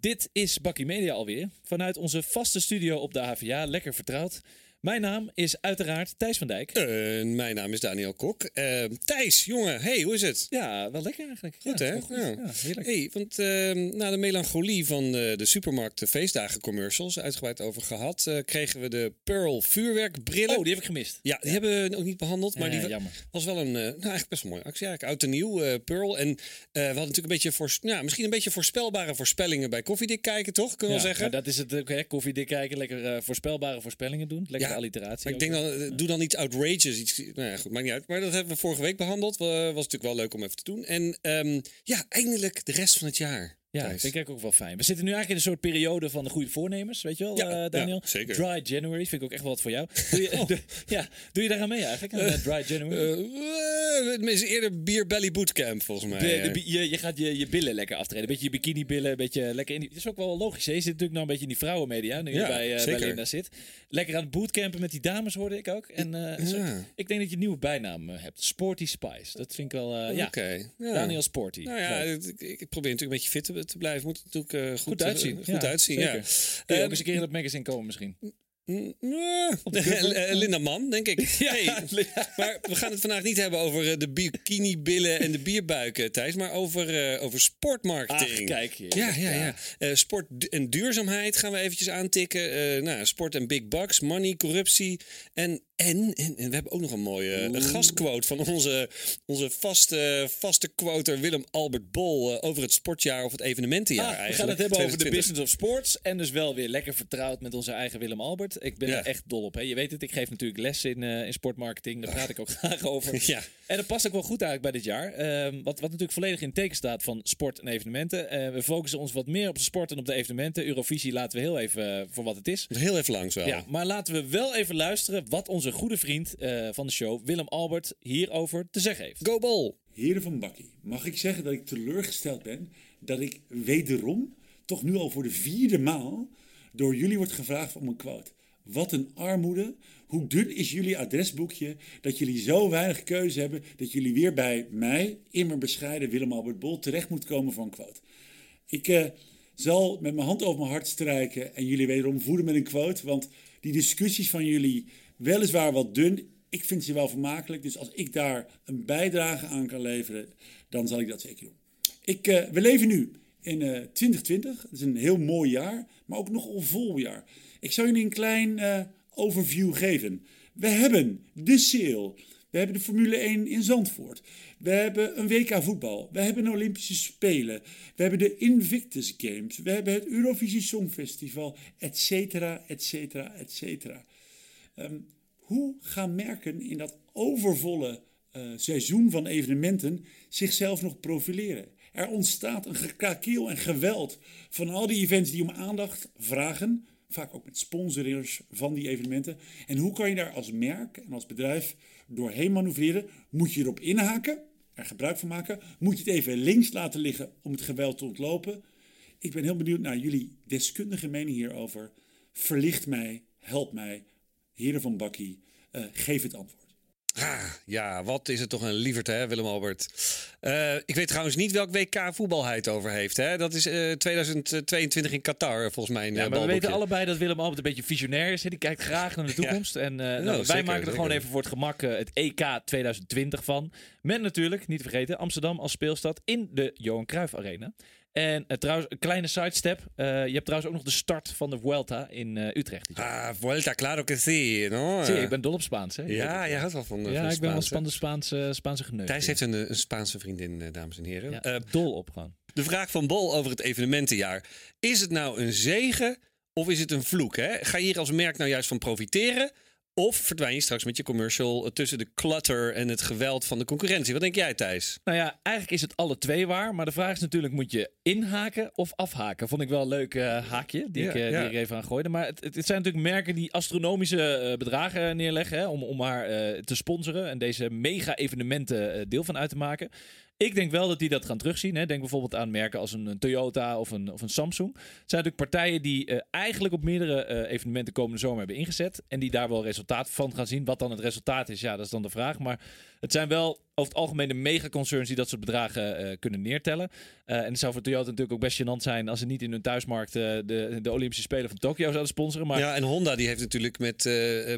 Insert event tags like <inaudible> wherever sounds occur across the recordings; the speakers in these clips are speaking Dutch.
dit is Bakkie Media alweer. Vanuit onze vaste studio op de HVA, lekker vertrouwd. Mijn naam is uiteraard Thijs van Dijk. Uh, mijn naam is Daniel Kok. Uh, Thijs, jongen, hey, hoe is het? Ja, wel lekker eigenlijk. Goed, ja, hè? Goed. Ja. ja. heerlijk. Hey, want uh, na de melancholie van de, de supermarkt de feestdagen commercials, uitgebreid over gehad, kregen we de Pearl vuurwerkbrillen. Oh, die heb ik gemist. Ja, die hebben we ook niet behandeld, maar die jammer. was wel een, nou eigenlijk best wel mooie actie. Eigenlijk oud en nieuw, Pearl. En we hadden natuurlijk een beetje, voor, ja, misschien een beetje voorspelbare voorspellingen bij koffiedik kijken, toch? Kunnen we ja, zeggen? dat is het ook, hè? Koffiedik kijken, lekker voorspelbare voorspellingen doen. Lekker alliteratie. ik denk dan, doe dan iets outrageous. Iets, nou ja, goed, maakt niet uit. Maar dat hebben we vorige week behandeld. Was natuurlijk wel leuk om even te doen. En um, ja, eindelijk de rest van het jaar. Ja, Thijs. vind ik ook wel fijn. We zitten nu eigenlijk in een soort periode van de goede voornemens, weet je wel, ja, uh, Daniel? Ja, zeker. Dry January vind ik ook echt wel wat voor jou. Doe je, <laughs> oh. doe, ja, doe je daar aan mee eigenlijk, aan uh, Dry January? Uh, het is eerder Beer Belly Bootcamp, volgens mij. De, de, je, je gaat je, je billen lekker aftreden. Een beetje je bikini-billen, een beetje lekker in die... Het is ook wel logisch, hè? Je zit natuurlijk nou een beetje in die vrouwenmedia, nu ja, je bij, bij Linda zit. Lekker aan het bootcampen met die dames, hoorde ik ook. En ik denk dat je een nieuwe bijnaam hebt. Sporty Spice. Dat vind ik wel... Ja. Okay. ja. Daniel Sporty. Nou ja, ik, ik, probeer natuurlijk een beetje fit te, te blijven. Moet natuurlijk uh, goed, goed uitzien. goed ja, uitzien, zeker. ja. Kun je ook eens een keer in het magazine komen misschien? Linda Man, denk ik. <laughs> Ja, hey, <laughs> maar we gaan het vandaag niet hebben over de bikini-billen en de bierbuiken, Thijs, maar over, uh, over sportmarketing. Ach, kijk je. Ja, ja, ja. Uh, sport en duurzaamheid gaan we eventjes aantikken. Uh, nou, sport en big bucks, money, corruptie en en, en, en, we hebben ook nog een mooie een gastquote van onze, onze vaste, vaste quoter Willem Albert Bol uh, over het sportjaar of het evenementenjaar. Ah, we gaan het hebben over de business of sports. En dus wel weer lekker vertrouwd met onze eigen Willem Albert. Ik ben Ja. er echt dol op. Hè. Je weet het, ik geef natuurlijk les in, uh, in sportmarketing. Daar praat ik ook <laughs> graag over. <laughs> Ja. En dat past ook wel goed eigenlijk bij dit jaar. Um, wat, wat natuurlijk volledig in teken staat van sport en evenementen. We focussen ons wat meer op de sport en op de evenementen. Eurovisie laten we heel even voor wat het is. Heel even langs wel. Ja, maar laten we wel even luisteren wat onze goede vriend uh, van de show, Willem Albert, hierover te zeggen heeft. Go Bol! Heren van Bakkie, mag ik zeggen dat ik teleurgesteld ben dat ik wederom, toch nu al voor de vierde maal, door jullie wordt gevraagd om een quote. Wat een armoede. Hoe dun is jullie adresboekje dat jullie zo weinig keuze hebben dat jullie weer bij mij, immer bescheiden Willem Albert Bol, terecht moet komen een quote. Ik uh, zal met mijn hand over mijn hart strijken en jullie wederom voeden met een quote, want die discussies van jullie, weliswaar wat dun, ik vind ze wel vermakelijk. Dus als ik daar een bijdrage aan kan leveren, dan zal ik dat zeker doen. Ik, uh, we leven nu in uh, 2020. Het is een heel mooi jaar, maar ook nogal vol jaar. Ik zou jullie een klein uh, overview geven. We hebben de sale. We hebben de Formule 1 in Zandvoort. We hebben een WK voetbal. We hebben een Olympische Spelen. We hebben de Invictus Games. We hebben het Eurovisie Songfestival, et cetera, et cetera, et cetera. Um, hoe gaan merken in dat overvolle uh, seizoen van evenementen zichzelf nog profileren? Er ontstaat een gekrakeel en geweld van al die events die om aandacht vragen, vaak ook met sponsors van die evenementen. En hoe kan je daar als merk en als bedrijf doorheen manoeuvreren? Moet je erop inhaken, er gebruik van maken? Moet je het even links laten liggen om het geweld te ontlopen? Ik ben heel benieuwd naar jullie deskundige mening hierover. Verlicht mij, help mij, heren van Bakkie, uh, geef het antwoord. Ah, ja, wat is het toch een lieverd, hè, Willem Albert. Uh, ik weet trouwens niet welk WK voetbal hij het over heeft. Hè? Dat is uh, 2022 in Qatar, volgens mij. Ja, maar we weten allebei dat Willem Albert een beetje visionair is. Hè? Die kijkt graag naar de toekomst. Ja. En uh, nou, nou, wij zeker, maken er gewoon even voor het gemak het EK 2020 van. Met natuurlijk, niet te vergeten, Amsterdam als speelstad in de Johan Cruijff Arena. En uh, trouwens, een kleine sidestep. Uh, je hebt trouwens ook nog de start van de Vuelta in uh, Utrecht. Ah, Vuelta, claro que sí. No? Zie, ik ben dol op Spaans. Hè? Ja, je houdt wel van Ja, van ik ben wel van de Spaanse, Spaanse geneugd. Thijs heeft een, een Spaanse vriendin, dames en heren. Ja, dol op gewoon. De vraag van Bol over het evenementenjaar. Is het nou een zegen of is het een vloek? Hè? Ga je hier als merk nou juist van profiteren? Of verdwijn je straks met je commercial tussen de clutter en het geweld van de concurrentie? Wat denk jij, Thijs? Nou ja, eigenlijk is het alle twee waar. Maar de vraag is natuurlijk, moet je inhaken of afhaken? Vond ik wel een leuk uh, haakje, die, Ja, ik, uh, ja. die ik even aan gooide. Maar het, het, zijn natuurlijk merken die astronomische uh, bedragen neerleggen... Hè, om, om haar te sponsoren en deze mega-evenementen deel van uit te maken. Ik denk wel dat die dat gaan terugzien. Hè. Denk bijvoorbeeld aan merken als een, Toyota of een, of een Samsung. Het zijn natuurlijk partijen die uh, eigenlijk op meerdere uh, evenementen komende zomer hebben ingezet. En die daar wel resultaat van gaan zien. Wat dan het resultaat is, ja, dat is dan de vraag. Maar het zijn wel over het algemeen de megaconcerns die dat soort bedragen eh, kunnen neertellen. Eh, en het zou voor Toyota natuurlijk ook best gênant zijn als ze niet in hun thuismarkt eh, de, de Olympische Spelen van Tokio zouden sponsoren. Maar Ja, en Honda die heeft natuurlijk met,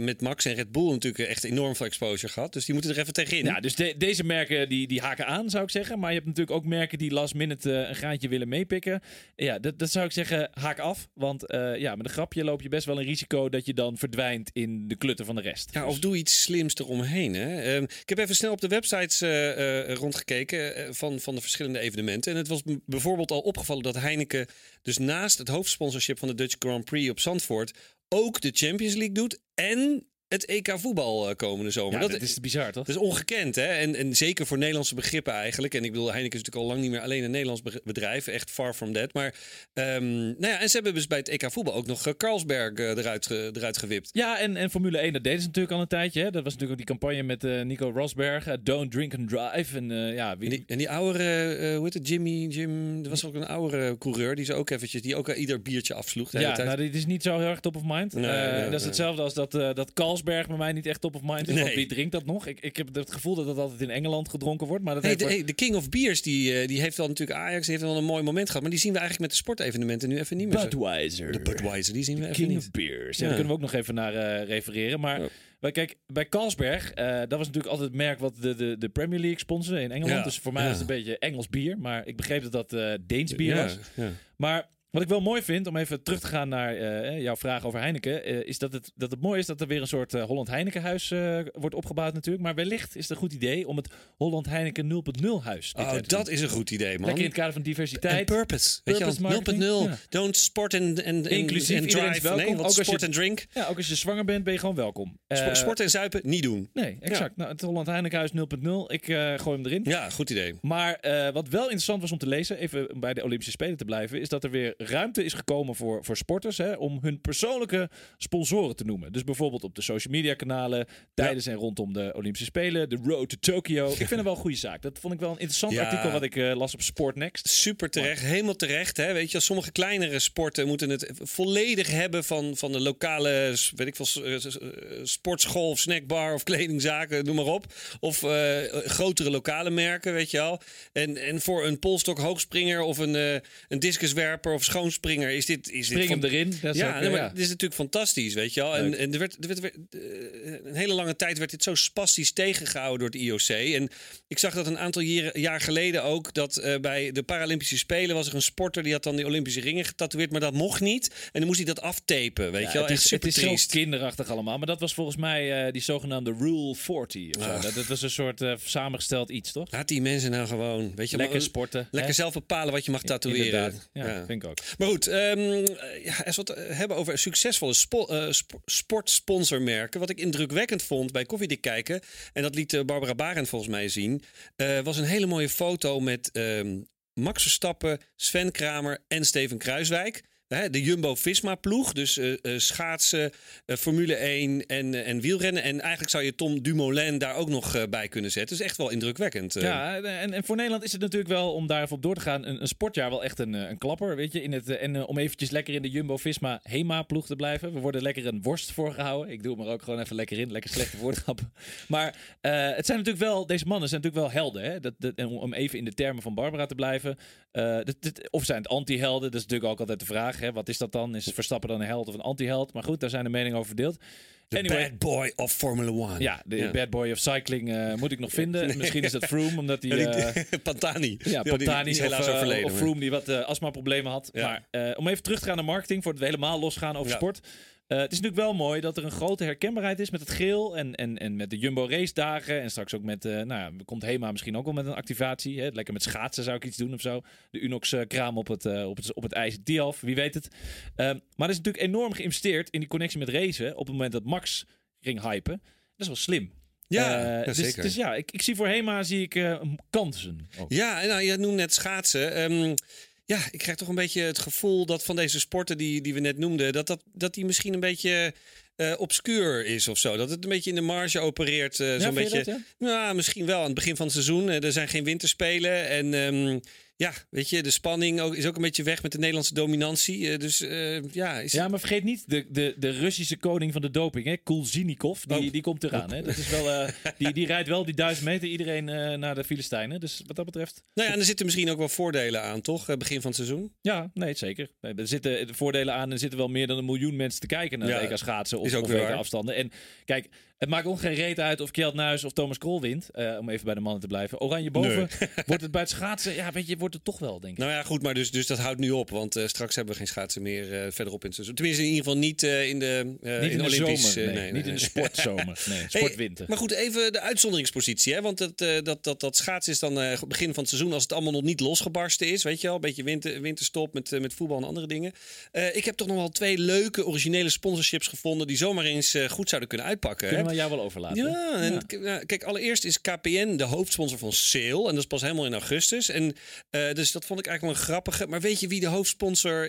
met Max en Red Bull natuurlijk echt enorm veel exposure gehad. Dus die moeten er even tegenin. Ja, dus de- deze merken die, die haken aan, zou ik zeggen. Maar je hebt natuurlijk ook merken die last minute een graantje willen meepikken. Ja, dat, dat zou ik zeggen, haak af. Want ja, met een grapje loop je best wel een risico dat je dan verdwijnt in de klutten van de rest. Ja, Dus- of doe iets slims eromheen. Hè? Ehm, ik heb even snel op de websites eh, eh, rondgekeken eh, van, van de verschillende evenementen. En het was bijvoorbeeld al opgevallen dat Heineken dus naast het hoofdsponsorship van de Dutch Grand Prix op Zandvoort ook de Champions League doet en het EK voetbal eh, komende zomer. ja, dat, is bizar, toch? Dat is ongekend, hè? En, en zeker voor Nederlandse begrippen eigenlijk. En ik bedoel, Heineken is natuurlijk al lang niet meer alleen een Nederlands be- bedrijf. Echt far from that. Maar, ehm, nou ja, en ze hebben dus bij het EK voetbal ook nog eh, Carlsberg eh, eruit, eruit gewipt. Ja, en, en Formule 1, dat deden ze natuurlijk al een tijdje. Hè? Dat was natuurlijk ook die campagne met Nico Rosberg. Don't drink and drive. En ja, wie, En die, en die oudere, eh, hoe heet het, Jimmy, Jim, er was ook een oudere coureur die ze ook eventjes, die ook ieder biertje afsloeg ja, nou, dit is niet zo heel erg top of mind. Nee, ja, dat is hetzelfde als dat, dat Carlsberg bij mij niet echt top of mind is. Nee. Want wie drinkt dat nog? Ik, ik heb het gevoel dat dat altijd in Engeland gedronken wordt. Maar dat Hey, heeft de, hey, de King of Beers, die, eh, die heeft wel natuurlijk Ajax, die heeft wel een mooi moment gehad. Maar die zien we eigenlijk met de sportevenementen nu even niet meer. Budweiser. De Budweiser, die zien we even King niet. of Beers. Ja, Ja. Daar kunnen we ook nog even naar eh, refereren. Maar Ja. maar kijk, bij Carlsberg, eh, dat was natuurlijk altijd het merk wat de, de, de Premier League sponsorde in Engeland. Ja. Dus voor mij Ja. was het een beetje Engels bier. Maar ik begreep dat dat eh, Deens bier ja, was. ja. Maar wat ik wel mooi vind, om even terug te gaan naar eh, jouw vraag over Heineken, eh, is dat het, dat het mooi is dat er weer een soort eh, Holland Heinekenhuis wordt opgebouwd natuurlijk. Maar wellicht is het een goed idee om het Holland Heineken 0.0 huis dit Oh, te dat doen. is een goed idee, man. Lekker in het kader van En diversiteit. purpose. Weet je marketing, wel, 0.0. ja. Don't sport and, and, Inclusief, and drive. welkom, Nee, ook wat als je- sport en drink. Ja, ook als je zwanger bent, ben je gewoon welkom. Spo- sport en zuipen, niet doen. Nee, exact. Nou, het Holland Heinekenhuis 0.0. Ik gooi hem erin. Ja, goed idee. Maar wat wel interessant was om te lezen, even bij de Olympische Spelen te blijven, is dat er weer ruimte is gekomen voor, voor sporters hè, om hun persoonlijke sponsoren te noemen. Dus bijvoorbeeld op de social media kanalen, tijdens en rondom de Olympische Spelen, de Road to Tokyo. Ik vind het wel een goede zaak. Dat vond ik wel een interessant Ja. artikel wat ik eh, las op Sport Next. Super terecht, helemaal terecht. Hè? Weet je, sommige kleinere sporten moeten het volledig hebben van, van de lokale, weet ik veel, sportschool of snackbar of kledingzaken, noem maar op. Of eh, grotere lokale merken, weet je wel. En, en voor een polstok hoogspringer of een, eh een discuswerper of schoonspringer is dit, is dit Spring hem van- erin. Dat is ja, ook, nee, maar ja. dit is natuurlijk fantastisch, weet je wel. En, Leuk. en er werd, er werd, werd, eh, een hele lange tijd werd dit zo spastisch tegengehouden door het IOC. En ik zag dat een aantal jaren, jaar geleden ook, dat eh, bij de Paralympische Spelen was er een sporter die had dan die Olympische ringen getatoeëerd, maar dat mocht niet. En dan moest hij dat aftapen, weet Ja, je wel. het is, het super is zo triest. kinderachtig allemaal. Maar dat was volgens mij eh, die zogenaamde Rule 40. Of zo. Ach. Dat, dat was een soort samengesteld iets, toch? Laat die mensen nou gewoon, weet je Lekker sporten. Lekker hè? zelf bepalen wat je mag tatoeëren. Ja, Ja. vind ik ook. Maar goed, ehm ja, het hebben over succesvolle eh, sp- sportsponsormerken. Wat ik indrukwekkend vond bij Koffiedik kijken. En dat liet eh, Barbara Barend volgens mij zien. eh, was een hele mooie foto met ehm, Max Verstappen, Sven Kramer en Steven Kruiswijk. De Jumbo-Visma-ploeg, dus eh, eh, schaatsen, eh, Formule 1 en, en wielrennen. En eigenlijk zou je Tom Dumoulin daar ook nog bij kunnen zetten. Dus echt wel indrukwekkend. Ja, en, en voor Nederland is het natuurlijk wel, om daar even op door te gaan, een, een sportjaar wel echt een, een klapper. Weet je? In het, en om eventjes lekker in de Jumbo-Visma HEMA-ploeg te blijven. We worden lekker een worst voorgehouden. Ik doe het maar ook gewoon even lekker in. Lekker slechte <laughs> woordgrappen. Maar het zijn natuurlijk wel, deze mannen zijn natuurlijk wel helden. Hè? Dat, dat, en om even in de termen van Barbara te blijven. Dat, dat- of zijn het anti-helden? Dat is natuurlijk ook altijd de vraag. Hè? Wat is dat dan? Is Verstappen dan een held of een anti-held? Maar goed, daar zijn de meningen over verdeeld. The Anyway. bad boy of Formula 1. Ja, de Ja. bad boy of cycling eh, moet ik nog vinden. <laughs> Misschien is dat Froome, omdat hij... Eh, <laughs> Pantani. ja, die, die Pantani is helaas of, eh, overleden. of Froome die wat astma-problemen had. Ja. Maar om even terug te gaan naar marketing, voordat we helemaal losgaan over Ja. sport. Eh, het is natuurlijk wel mooi dat er een grote herkenbaarheid is met het geel en, en, en met de Jumbo race dagen. En straks ook met, eh, nou ja, komt Hema misschien ook wel met een activatie. Hè? Lekker met schaatsen zou ik iets doen of zo. De Unox eh, kraam op het, op het, op het ijs in Tialf, wie weet het. Ehm, maar er is natuurlijk enorm geïnvesteerd in die connectie met racen op het moment dat Max ging hypen. Dat is wel slim. Ja, dus, zeker. Dus ja, ik, ik zie voor Hema zie ik kansen. ook. Ja, nou, je noemde net schaatsen. Ehm, ja, ik krijg toch een beetje het gevoel dat van deze sporten die, die we net noemden, dat, dat, dat die misschien een beetje eh obscuur is of zo. Dat het een beetje in de marge opereert. eh, Ja, zo'n beetje. dat, ja? Nou, misschien wel aan het begin van het seizoen. Eh, er zijn geen winterspelen. En ehm, ja, weet je, de spanning ook, is ook een beetje weg met de Nederlandse dominantie. Eh, dus eh, ja, is, Ja, maar vergeet niet de, de, de Russische koning van de doping, hè? Kulzinikov. Die, Oh. die komt eraan. Hè? Dat is wel, eh, die, die rijdt wel die duizend meter iedereen naar de Filistijnen. Dus wat dat betreft. nou ja, en er zitten misschien ook wel voordelen aan, toch? Begin van het seizoen. Ja, nee, zeker. Nee, Er zitten de voordelen aan. Er zitten wel meer dan een miljoen mensen te kijken naar Ja, de EK schaatsen of, ook of afstanden. En kijk, het maakt ook geen reet uit of Kjeld Nuis of Thomas Krol wint. eh, om even bij de mannen te blijven. Oranje boven. <laughs> Wordt het bij het schaatsen? Ja, weet je, wordt het toch wel, denk ik. Nou ja, goed, maar dus, dus dat houdt nu op. Want eh, straks hebben we geen schaatsen meer eh, verderop in het seizoen. Tenminste, in ieder geval niet in de, niet in, de Olympisch. zomer. eh, Nee, niet in de sportzomer. <laughs> Nee, Hey, sportwinter. maar goed, even de uitzonderingspositie. Hè? Want dat, dat, dat, dat schaatsen is dan begin van het seizoen als het allemaal nog niet losgebarsten is. Weet je wel, een beetje winter, winterstop met, met voetbal en andere dingen. Ik heb toch nog wel twee leuke originele sponsorships gevonden die zomaar eens goed zouden kunnen uitpakken. Kunnen we jou wel overlaten? Ja, en kijk, allereerst is KPN de hoofdsponsor van Sale. En dat is pas helemaal in augustus. En, eh, dus dat vond ik eigenlijk wel een grappige. Maar weet je wie de hoofdsponsor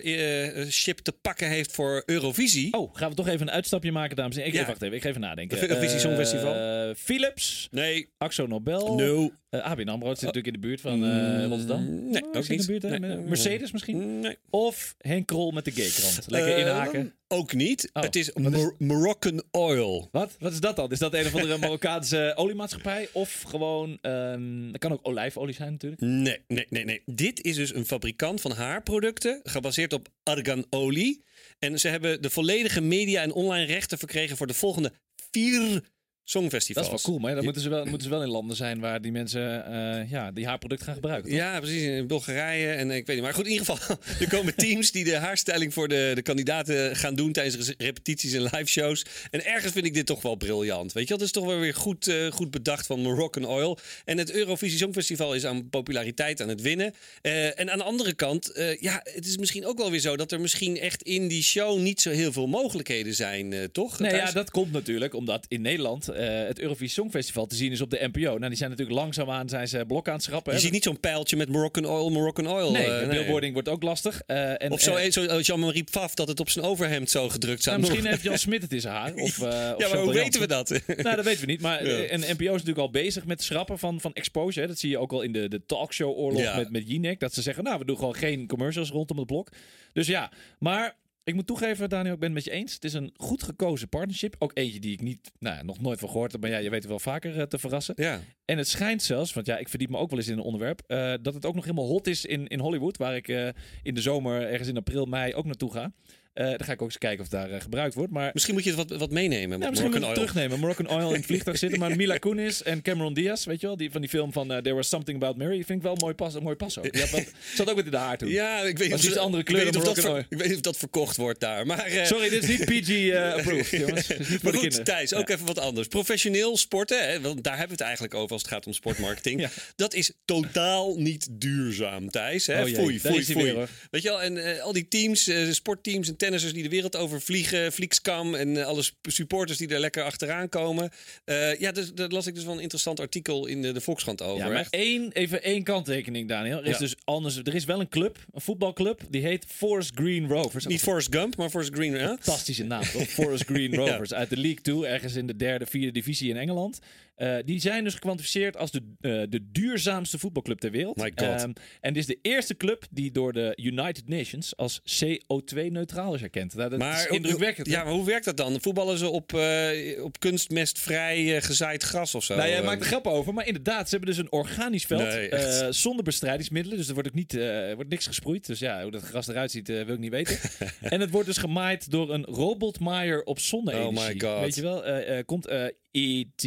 ship te pakken heeft voor Eurovisie? Oh, gaan we toch even een uitstapje maken, dames en heren? Ik Ja. wacht even, ik ga even nadenken. Het Eurovisie Songfestival? Philips, Nee, Axo Nobel. no. ABN AMRO zit natuurlijk in de buurt van eh, Rotterdam. Mm, nee, Oh, ook zit in niet. de buurt? Nee. Mercedes misschien? Nee. Of Henk Krol met de gaykrant. Lekker inhaken. Ook niet. Oh, Het is, wat is- Mor- Moroccan Oil. Wat? Wat is dat dan? Is dat een of andere Marokkaanse <laughs> oliemaatschappij? Of gewoon, ehm dat kan ook olijfolie zijn natuurlijk. Nee, nee, nee, nee. Dit is dus een fabrikant van haarproducten, gebaseerd op arganolie. En ze hebben de volledige media en online rechten verkregen voor de volgende vier Dat songfestivals. is wel cool, maar dan moeten ze wel, moeten ze wel in landen zijn waar die mensen eh, ja, die haarproduct gaan gebruiken. toch? Ja, precies. In Bulgarije en ik weet niet. Maar goed, in ieder geval, <laughs> er komen teams die de haarstyling voor de, de kandidaten gaan doen tijdens repetities en live shows. En ergens vind ik dit toch wel briljant. Weet je dat is toch wel weer goed, eh, goed bedacht van Moroccan Oil. En het Eurovisie Songfestival is aan populariteit aan het winnen. Eh, en aan de andere kant, eh, ja, het is misschien ook wel weer zo dat er misschien echt in die show niet zo heel veel mogelijkheden zijn, eh, toch? Nee, ja, dat komt natuurlijk omdat in Nederland eh, het Eurovisie Songfestival te zien is op de NPO. Nou, die zijn natuurlijk langzaamaan zijn ze blok aan het schrappen. Je hè. ziet niet zo'n pijltje met Moroccan Oil, Moroccan Oil. Nee, de billboarding wordt ook lastig. Eh, en, Of zo, zo Jean-Marie Pfaff dat het op zijn overhemd zo gedrukt zou nou, misschien heeft Jan Smit het in zijn haar. Of, <laughs> eh, of Ja, maar hoe weten we dat? <laughs> Nou, dat weten we niet. Maar Ja. en NPO is natuurlijk al bezig met schrappen van, van exposure. Hè. Dat zie je ook al in de, de talkshow-oorlog Ja. met, met Jinek. Dat ze zeggen, nou, we doen gewoon geen commercials rondom het blok. Dus ja, maar ik moet toegeven, Daniel, ik ben het met je eens. Het is een goed gekozen partnership. Ook eentje die ik niet, nou, ja, nog nooit van gehoord heb. Maar ja, je weet het wel vaker eh, te verrassen. Ja. En het schijnt zelfs, want ja, ik verdiep me ook wel eens in een onderwerp, eh, dat het ook nog helemaal hot is in, in Hollywood, waar ik eh, in de zomer, ergens in april, mei ook naartoe ga. Eh dan ga ik ook eens kijken of daar eh, gebruikt wordt. Maar Misschien moet je het wat, wat meenemen. ja, misschien moet Moroccan ik het Oil. terugnemen. Moroccan Oil in het vliegtuig zitten. Maar <laughs> Mila Kunis en Cameron Diaz, weet je wel, die van die film van eh, There Was Something About Mary, vind ik wel een mooi pas, een mooi pas ook. Had wat, zat ook met in de haar toen. Ja, ik weet of, ze- andere ik weet kleur niet of dat ver- Ik weet niet of dat verkocht wordt daar. Maar, Sorry, dit is niet PG eh, approved, <laughs> jongens. Niet Maar goed. Thijs, ook even wat anders. Professioneel sporten, hè, want daar hebben we het eigenlijk over als het gaat om sportmarketing. <laughs> Ja. Dat is totaal niet duurzaam, Thijs. Hè? Oh jee, foei, daar foei, is hij foei. weer, hoor. Weet je wel, en al die teams, sportteams en tennissers die de wereld over vliegen, Flixcam en eh, alle supporters die er lekker achteraan komen. Eh, ja, dus, daar las ik dus wel een interessant artikel in de, de Volkskrant over. Ja, maar Echt. één, even één kanttekening, Daniel. Er is Ja. dus anders. Er is wel een club, een voetbalclub, die heet Forest Green Rovers. Niet Forrest Gump, maar Forrest Green. Fantastische naam, toch? <laughs> Forest Green Rovers. Uit de League 2, ergens in de derde, vierde divisie in Engeland. Eh, die zijn dus gekwantificeerd als de, de duurzaamste voetbalclub ter wereld. My God. Ehm, en dit is de eerste club die door de United Nations als CO2-neutraal is erkend. Nou, dat is indrukwekkend. hè? Ja, maar hoe werkt dat dan? Voetballen ze op, eh, op kunstmestvrij eh, gezaaid gras of zo? Nou, jij Eh, maakt er grap over, maar inderdaad, ze hebben dus een organisch veld Nee, eh, zonder bestrijdingsmiddelen. Dus er wordt ook niet, wordt niks gesproeid. Dus ja, hoe dat gras eruit ziet, wil ik niet weten. <laughs> en het wordt dus gemaaid door een robotmaaier op zonne-energie. Oh my God. Weet je wel, eh, eh, komt eh E.T.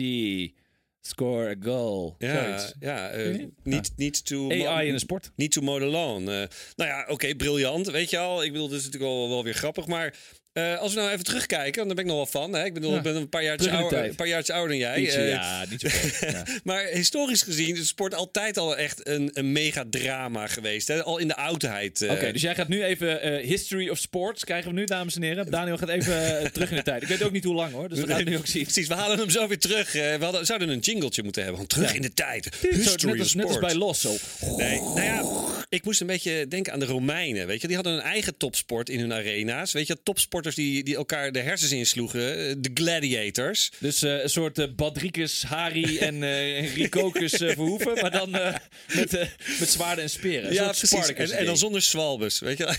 Score a goal. Ja, Zoiets. ja eh, je? niet, niet to AI in de sport. Niet to the lawn. Eh, nou ja, oké, briljant. Weet je al, ik bedoel, dit is natuurlijk wel, wel weer grappig. Maar eh, als we nou even terugkijken, want daar ben ik nog wel van. Hè? Ik bedoel, Ja. ik ben een paar jaar ouder, tijd. een paar jaartjes ouder dan jij. Ietsje, eh, ja, niet zoveel. ja. <laughs> Maar historisch gezien is sport altijd al echt een, een mega drama geweest. Hè? Al in de oudheid. eh. Oké, dus jij gaat nu even History of Sports krijgen we nu, dames en heren. Daniel gaat even terug in de tijd. Ik weet ook niet hoe lang hoor, dus dat gaan we nu ook zien. Precies, we halen hem zo weer terug. We hadden, zouden een jingletje moeten hebben. Want terug Ja. in de tijd. Zo, History net, of net als bij Los zo. Nee, nou ja, Ik moest een beetje denken aan de Romeinen. Weet je, die hadden een eigen topsport in hun arena's. Weet je, die, die elkaar de hersens insloegen. eh, De gladiators. Dus eh, een soort eh Badricus, Hari <laughs> en eh Ricocus eh, Verhoeven. Maar dan met, met zwaarden en speren. Een ja, precies. En, en dan zonder zwalbes, weet je. <laughs>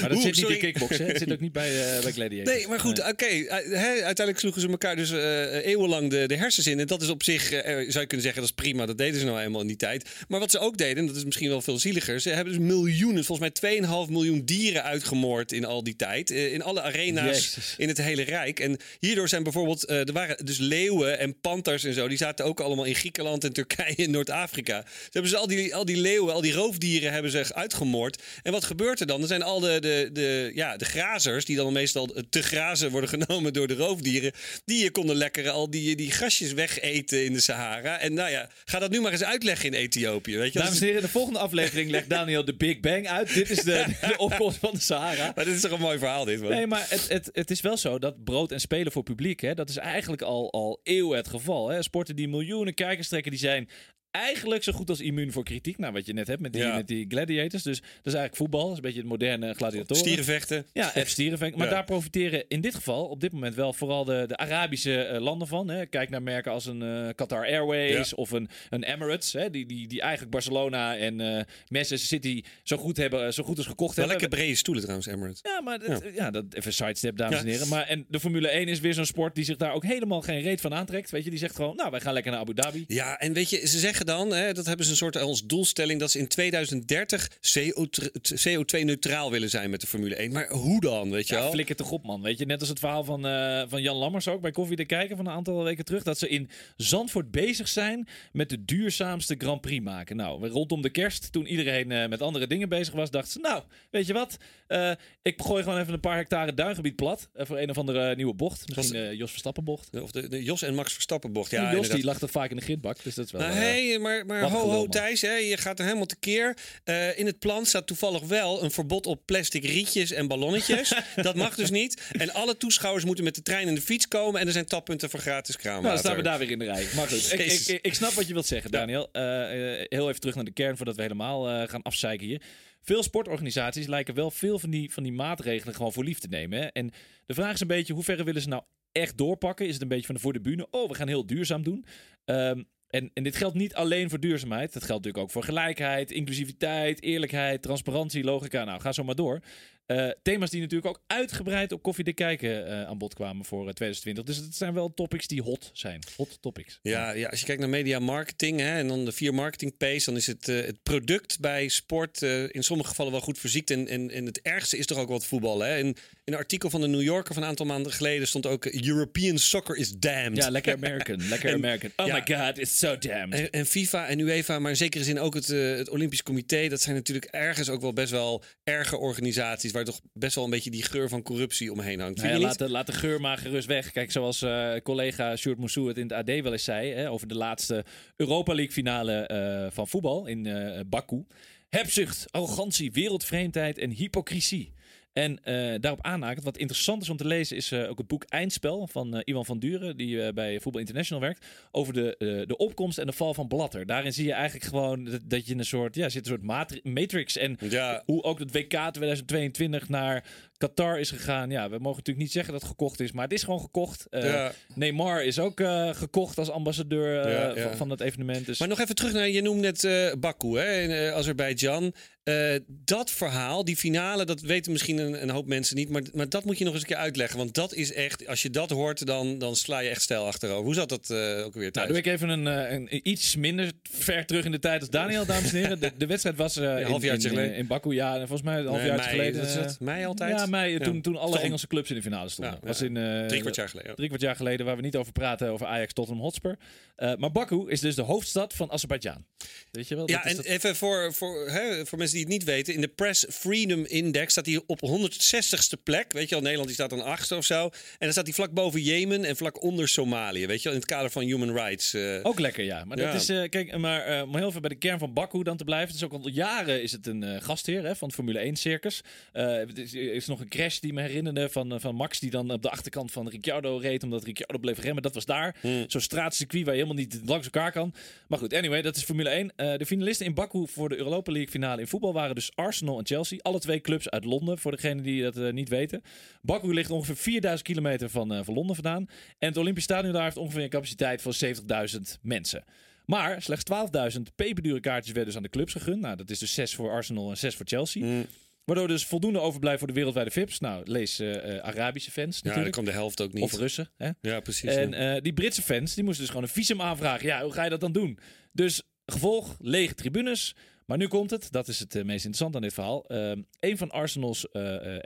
Maar dat Oeh, zit niet sorry. in kickboksen. Het zit ook niet bij, bij Gladiator. Nee, maar goed, oké. uiteindelijk sloegen ze elkaar dus eeuwenlang de, de hersens in. En dat is op zich, zou je kunnen zeggen, dat is prima. Dat deden ze nou eenmaal in die tijd. Maar wat ze ook deden, en dat is misschien wel veel zieliger. Ze hebben dus miljoenen, volgens mij 2,5 miljoen dieren uitgemoord in al die tijd. in alle arena's Jezus. in het hele Rijk. En hierdoor zijn bijvoorbeeld, eh, er waren dus leeuwen en panters en zo. Die zaten ook allemaal in Griekenland en Turkije en Noord-Afrika. Ze hebben dus al die, al die leeuwen, al die roofdieren hebben ze uitgemoord. En wat gebeurt er dan? Er zijn al de, de, de, ja, de grazers, die dan meestal te grazen worden <laughs> genomen door de roofdieren. Die konden lekker al die, die grasjes wegeten in de Sahara. En nou ja, ga dat nu maar eens uitleggen in Ethiopië. Weet je? Dames en heren, in de volgende aflevering legt Daniel de Big Bang uit. Dit is de, <laughs> de opkomst van de Sahara. maar dit is toch een mooi verhaal, dit. Man. Nee, maar het, het, het is wel zo dat brood en spelen voor publiek, hè, dat is eigenlijk al, al eeuwen het geval. Hè. Sporten die miljoenen kijkers trekken, die zijn eigenlijk zo goed als immuun voor kritiek. Nou, wat je net hebt met die, Ja. met die gladiators. Dus dat is eigenlijk voetbal. Dat is een beetje het moderne gladiatoren. Stierenvechten. Ja, F stierenvecht. Maar Ja. daar profiteren in dit geval op dit moment wel vooral de, de Arabische eh, landen van. Hè. Kijk naar merken als een eh, Qatar Airways Ja. of een, een Emirates. Hè, die, die, die eigenlijk Barcelona en eh Manchester City zo goed, hebben, zo goed als gekocht Wel hebben. lekker brede stoelen trouwens, Emirates. Ja, maar dat, ja. dat, even sidestep, dames en heren. Maar, en de Formule 1 is weer zo'n sport die zich daar ook helemaal geen reet van aantrekt. Weet je, die zegt gewoon, nou, wij gaan lekker naar Abu Dhabi. Ja, en weet je, ze zeggen dan, hè, dat hebben ze een soort als doelstelling, dat ze in 2030 CO2-neutraal willen zijn met de Formule 1. Maar hoe dan, weet je Ja, wel? flikker toch op, man. Weet je, net als het verhaal van, eh, van Jan Lammers ook bij Koffie te kijken van een aantal weken terug. Dat ze in Zandvoort bezig zijn met de duurzaamste Grand Prix maken. Nou, rondom de kerst, toen iedereen eh, met andere dingen bezig was, dachten ze, nou, weet je wat? Eh, ik gooi gewoon even een paar hectare duingebied plat voor een of andere nieuwe bocht. Misschien Jos Verstappen bocht. Of de, de Jos en Max Verstappen bocht. Ja, Jos inderdaad. die lag toch vaak in de gridbak, dus dat is wel... Nou, maar, maar wat ho, ho. Thijs, hè, je gaat er helemaal tekeer. Eh in het plan staat toevallig wel een verbod op plastic rietjes en ballonnetjes. <laughs> dat mag dus niet. En alle toeschouwers moeten met de trein en de fiets komen. En er zijn tappunten voor gratis kraanwater. Nou, dan staan we daar weer in de rij. Maar goed, ik, ik, ik, snap wat je wilt zeggen, Daniel. Eh, eh, heel even terug naar de kern voordat we helemaal gaan afzeiken hier. Veel sportorganisaties lijken wel veel van die, van die maatregelen gewoon voor lief te nemen. Hè? En de vraag is een beetje, hoe ver willen ze nou echt doorpakken? Is het een beetje van de voor de bühne? Oh, we gaan heel duurzaam doen. Ehm, en, en dit geldt niet alleen voor duurzaamheid. Dat geldt natuurlijk ook voor gelijkheid, inclusiviteit, eerlijkheid, transparantie, logica. Nou, ga zo maar door. Eh, thema's die natuurlijk ook uitgebreid op Koffie de Kijken eh, aan bod kwamen voor eh, 2020. Dus het zijn wel topics die hot zijn. Hot topics. Ja, ja, als je kijkt naar media marketing hè, en dan de vier marketing P's, dan is het, eh, het product bij sport eh, in sommige gevallen wel goed verziekt. En, en, en het ergste is toch ook wat voetbal. Hè? In, in een artikel van de New Yorker van een aantal maanden geleden stond ook eh, European soccer is damned. Ja, lekker American. <laughs> Lekker En- American. Oh ja. my god, it's so damned. En, en FIFA en UEFA, maar in zekere zin ook het, eh, het Olympisch Comité. Dat zijn natuurlijk ergens ook wel best wel erge organisaties. Waar toch best wel een beetje die geur van corruptie omheen hangt. Nou ja, laat, de, laat de geur maar gerust weg. Kijk, zoals eh, collega Sjoerd Moussou het in het AD wel eens zei... Hè, over de laatste Europa League finale van voetbal in Baku. Hebzucht, arrogantie, wereldvreemdheid en hypocrisie. En eh, daarop aanhakend, wat interessant is om te lezen, is eh, ook het boek Eindspel van eh, Iwan van Duren, die bij Voetbal International werkt, over de, de opkomst en de val van Blatter. Daarin zie je eigenlijk gewoon dat, dat je een soort, ja, zit een soort matri- matrix en Ja. hoe ook het WK 2022 naar Qatar is gegaan. Ja, we mogen natuurlijk niet zeggen dat het gekocht is, maar het is gewoon gekocht. Eh, Ja. Neymar is ook eh, gekocht als ambassadeur eh, Ja, ja. Van, van het evenement. Dus Maar nog even terug naar, je noemde net Baku hè, in Azerbeidzjan. Dat verhaal, die finale, dat weten misschien een, een hoop mensen niet. Maar, maar dat moet je nog eens een keer uitleggen. Want dat is echt, als je dat hoort, dan, dan sla je echt stijl achterover. Hoe zat dat ook weer Nou, thuis? doe ik even een, een iets minder ver terug in de tijd als Daniel, dames en heren. De, de wedstrijd was in, halfjaartje in, geleden. in Baku, ja, volgens mij een half jaar geleden. is dat? Mei altijd? Mei, toen, toen alle Engelse clubs in de finale stonden. Was in eh, Drie kwart jaar geleden. drie kwart jaar geleden, waar we niet over praten, over Ajax Tottenham Hotspur. Eh, maar Baku is dus de hoofdstad van Azerbeidzjan. Weet je wel? Ja, en dat- even voor, voor, hè, voor mensen die het niet weten. In de Press Freedom Index staat hij op 160ste plek. Weet je wel, Nederland die staat dan achtste of zo. En dan staat hij vlak boven Jemen en vlak onder Somalië. Weet je wel, in het kader van human rights. eh. Ook lekker, ja. Maar Ja. dat is, eh, kijk, maar om heel even bij de kern van Baku dan te blijven. Het is ook al jaren is het een gastheer hè, van het Formule 1 circus. Er is, is nog een crash die me herinnerde van, eh, van Max die dan op de achterkant van Ricciardo reed omdat Ricciardo bleef remmen. Dat was daar. Zo'n straatcircuit waar je helemaal niet langs elkaar kan. Maar goed, anyway, dat is Formule 1. Eh, de finalisten in Baku voor de Europa League finale in voetbal waren dus Arsenal en Chelsea. Alle twee clubs uit Londen, voor degenen die dat eh, niet weten. Baku ligt ongeveer 4000 kilometer van, van Londen vandaan. En het Olympisch Stadion daar heeft ongeveer een capaciteit van 70.000 mensen. Maar slechts 12.000 peperdure kaartjes werden dus aan de clubs gegund. Nou, dat is dus 6 voor Arsenal en 6 voor Chelsea. Mm. Waardoor dus voldoende overblijft voor de wereldwijde VIP's. Nou, lees eh, eh, Arabische fans Ja, dan natuurlijk. kan de helft ook niet. of Russen. Hè? ja, precies. En ja. eh, die Britse fans, die moesten dus gewoon een visum aanvragen. Ja, hoe ga je dat dan doen? Dus gevolg, lege tribunes. Maar nu komt het, dat is het meest interessant aan dit verhaal. Ehm een van Arsenal's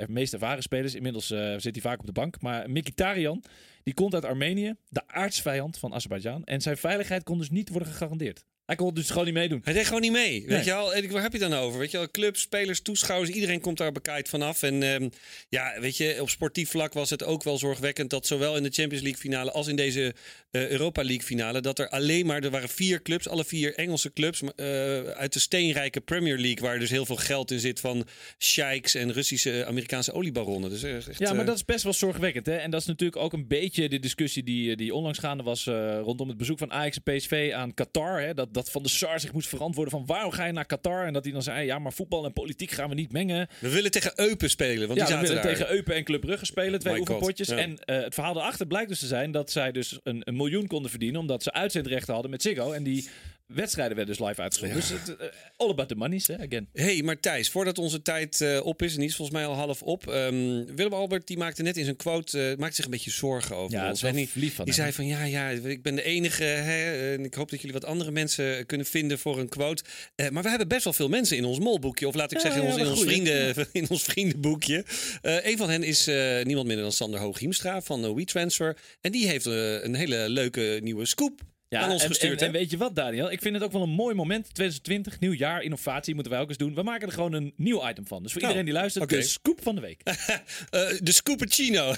meest ervaren spelers, inmiddels zit hij vaak op de bank, maar Mkhitaryan, die komt uit Armenië, de aardsvijand van Azerbeidzjan. En zijn veiligheid kon dus niet worden gegarandeerd. Hij kon dus gewoon niet meedoen. Hij deed gewoon niet mee. Nee. Weet je wel? En waar heb je dan over? Weet je wel? Clubs, spelers, toeschouwers, iedereen komt daar bekijkt vanaf. En ehm, ja, weet je, op sportief vlak was het ook wel zorgwekkend dat zowel in de Champions League finale als in deze eh, Europa League finale, dat er alleen maar, er waren vier clubs, alle vier Engelse clubs eh, uit de steenrijke Premier League, waar dus heel veel geld in zit van sheiks en Russische, Amerikaanse oliebaronnen. Dus echt, Ja, maar eh, dat is best wel zorgwekkend. Hè? En dat is natuurlijk ook een beetje de discussie die, die onlangs gaande was eh, rondom het bezoek van Ajax en PSV aan Qatar. Hè? Dat, dat Van de Sar zich moest verantwoorden van waarom ga je naar Qatar? En dat hij dan zei, ja, maar voetbal en politiek gaan we niet mengen. we willen tegen Eupen spelen, want Ja, die we willen daar. tegen Eupen en Club Brugge spelen, twee My oefenpotjes. ja. En eh, het verhaal erachter blijkt dus te zijn dat zij dus een, een miljoen konden verdienen, omdat ze uitzendrechten hadden met Ziggo. En die wedstrijden werden dus live uitgezonden. Dus het, eh, all about the monies, hè, again. hey, maar Thijs, voordat onze tijd eh, op is, en die is volgens mij al half op. ehm, Willem Albert die maakte net in zijn quote eh, maakte zich een beetje zorgen over Ja, ons. die, lief van die hem. zei van ja, ja, ik ben de enige. Hè, en ik hoop dat jullie wat andere mensen kunnen vinden voor een quote. Maar we hebben best wel veel mensen in ons molboekje, of laat ik Ja, zeggen in ja, ons, in, vrienden, <laughs> in ons vriendenboekje. Een van hen is niemand minder dan Sander Hooghiemstra van uh, WeTransfer. En die heeft een hele leuke nieuwe scoop aan ons en, gestuurd. En, weet je wat, Daniel? Ik vind het ook wel een mooi moment. 2020, nieuw jaar, innovatie moeten wij ook eens doen. We maken er gewoon een nieuw item van. Dus voor Oh, iedereen die luistert, de scoop van de week. <laughs> Eh, de Scoopuccino. <laughs>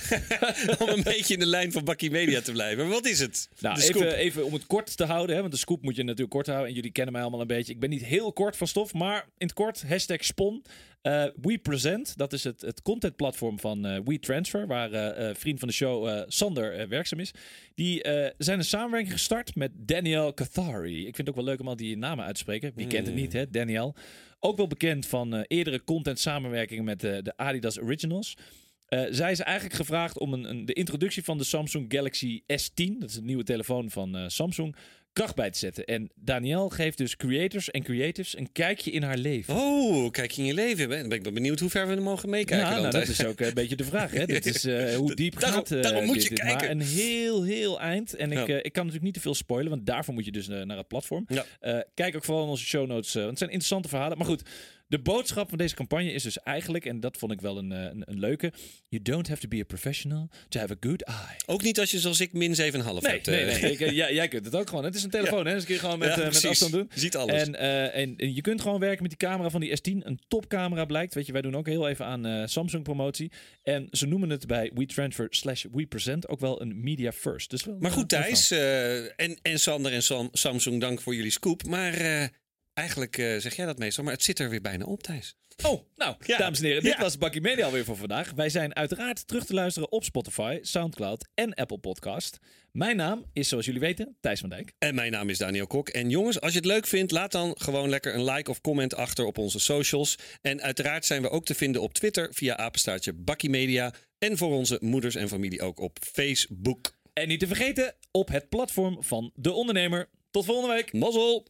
Om een beetje in de lijn van Bakkie Media te blijven. Maar wat is het? Nou, even, even om het kort te houden, hè, want de scoop moet je natuurlijk kort houden. En jullie kennen mij allemaal een beetje. Ik ben niet heel kort van stof, maar in het kort, hashtag Spon. Eh, We Present, dat is het, het contentplatform van eh WeTransfer, waar eh, vriend van de show Sander werkzaam is. Die zijn een samenwerking gestart met Daniel Cathari. Ik vind het ook wel leuk om al die namen uit te spreken. Wie kent het niet, hè? Daniel. Ook wel bekend van eerdere content samenwerkingen met de Adidas Originals. Zij is eigenlijk gevraagd om een, een, de introductie van de Samsung Galaxy S10, dat is een nieuwe telefoon van Samsung, kracht bij te zetten. En Danielle geeft dus creators en creatives een kijkje in haar leven. Oh, kijk je in je leven. Ben ben ik ben benieuwd hoe ver we er mogen meekijken. ja, nou, dat is ook een beetje de vraag. Hè? <laughs> Dit is eh, hoe diep Daarom- gaat eh, daarom moet dit, je dit. kijken. Maar een heel, heel eind. En ik, Ja. eh, ik kan natuurlijk niet te veel spoilen, want daarvoor moet je dus naar het platform. Ja. Kijk ook vooral in onze show notes, want het zijn interessante verhalen. Maar goed, de boodschap van deze campagne is dus eigenlijk, en dat vond ik wel een, eh, een, een leuke: You don't have to be a professional to have a good eye. Ook niet als je zoals ik min 7,5 Nee, hebt. nee, eh. nee. Ik, eh, jij, kunt het ook gewoon. Het is een telefoon, <laughs> hè? Dus kun je gewoon met, Ja, met afstand doen. Je ziet alles. En, en, en je kunt gewoon werken met die camera van die S10. Een topcamera blijkt. Weet je, wij doen ook heel even aan Samsung promotie. En ze noemen het bij WeTransfer slash WePresent ook wel een media first. Dus wel, Maar goed, Thijs en, en Sander en Sam, Samsung, dank voor jullie scoop. Maar eigenlijk eh, zeg jij dat meestal, maar het zit er weer bijna op, Thijs. Oh, nou, Ja. dames en heren, dit Ja. was Bakkie Media alweer voor vandaag. Wij zijn uiteraard terug te luisteren op Spotify, Soundcloud en Apple Podcast. Mijn naam is, zoals jullie weten, Thijs van Dijk. En mijn naam is Daniel Kok. En jongens, als je het leuk vindt, laat dan gewoon lekker een like of comment achter op onze socials. En uiteraard zijn we ook te vinden op Twitter via apenstaartje Bakkie Media. En voor onze moeders en familie ook op Facebook. En niet te vergeten, op het platform van De Ondernemer. Tot volgende week. Mazzel!